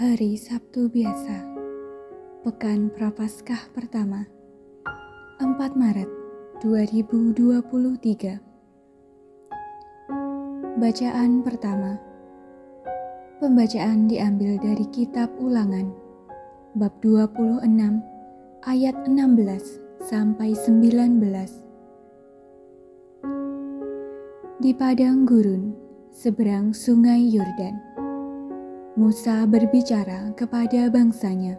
Hari Sabtu biasa, Pekan Prapaskah pertama, 4 Maret 2023. Bacaan pertama. Pembacaan diambil dari kitab Ulangan bab 26 ayat 16 sampai 19. Di padang gurun seberang sungai Yordan Musa berbicara kepada bangsanya.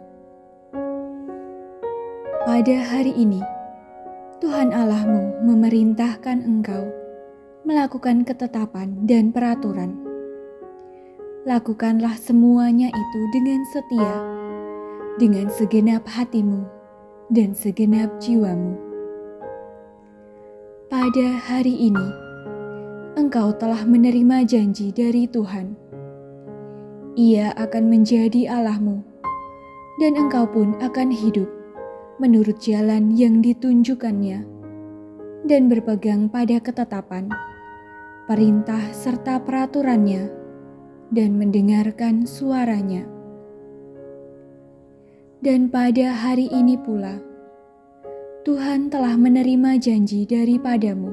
Pada hari ini, Tuhan Allahmu memerintahkan engkau melakukan ketetapan dan peraturan. Lakukanlah semuanya itu dengan setia, dengan segenap hatimu dan segenap jiwamu. Pada hari ini, engkau telah menerima janji dari Tuhan ia akan menjadi Allahmu, dan engkau pun akan hidup menurut jalan yang ditunjukkannya, dan berpegang pada ketetapan, perintah serta peraturannya, dan mendengarkan suaranya. Dan pada hari ini pula, Tuhan telah menerima janji daripadamu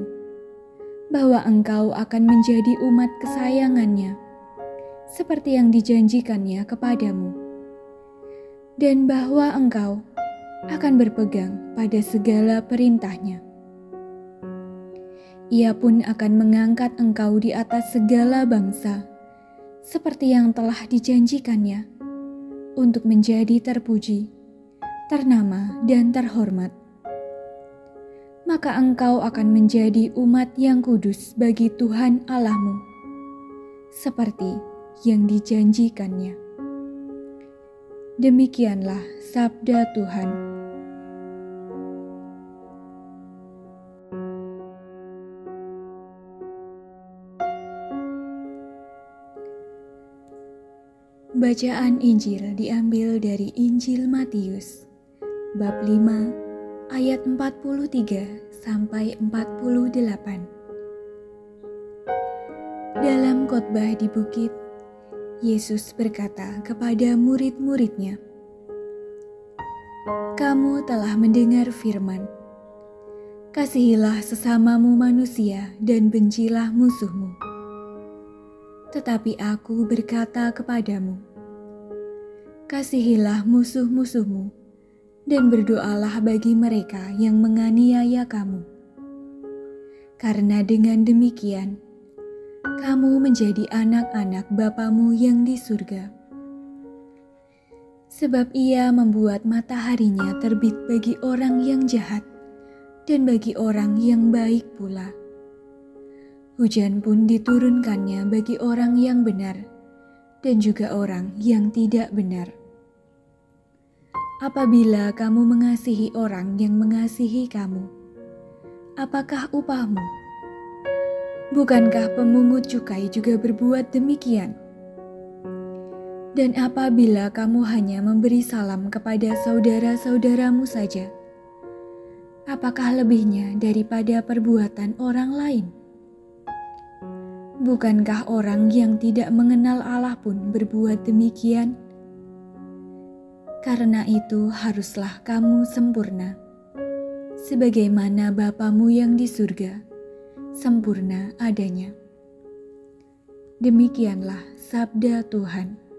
bahwa engkau akan menjadi umat kesayangannya seperti yang dijanjikannya kepadamu, dan bahwa engkau akan berpegang pada segala perintahnya. Ia pun akan mengangkat engkau di atas segala bangsa, seperti yang telah dijanjikannya, untuk menjadi terpuji, ternama, dan terhormat. Maka engkau akan menjadi umat yang kudus bagi Tuhan Allahmu, seperti yang dijanjikannya. Demikianlah sabda Tuhan. Bacaan Injil diambil dari Injil Matius bab 5 ayat 43 sampai 48. Dalam khotbah di bukit Yesus berkata kepada murid-muridnya, "Kamu telah mendengar firman: Kasihilah sesamamu manusia dan bencilah musuhmu. Tetapi Aku berkata kepadamu: Kasihilah musuh-musuhmu dan berdoalah bagi mereka yang menganiaya kamu. Karena dengan demikian, kamu menjadi anak-anak Bapamu yang di surga. Sebab ia membuat mataharinya terbit bagi orang yang jahat dan bagi orang yang baik pula. Hujan pun diturunkannya bagi orang yang benar dan juga orang yang tidak benar. Apabila kamu mengasihi orang yang mengasihi kamu, apakah upahmu? Bukankah pemungut cukai juga berbuat demikian? Dan apabila kamu hanya memberi salam kepada saudara-saudaramu saja, apakah lebihnya daripada perbuatan orang lain? Bukankah orang yang tidak mengenal Allah pun berbuat demikian? Karena itu, haruslah kamu sempurna, sebagaimana Bapamu yang di surga sempurna adanya. Demikianlah sabda Tuhan.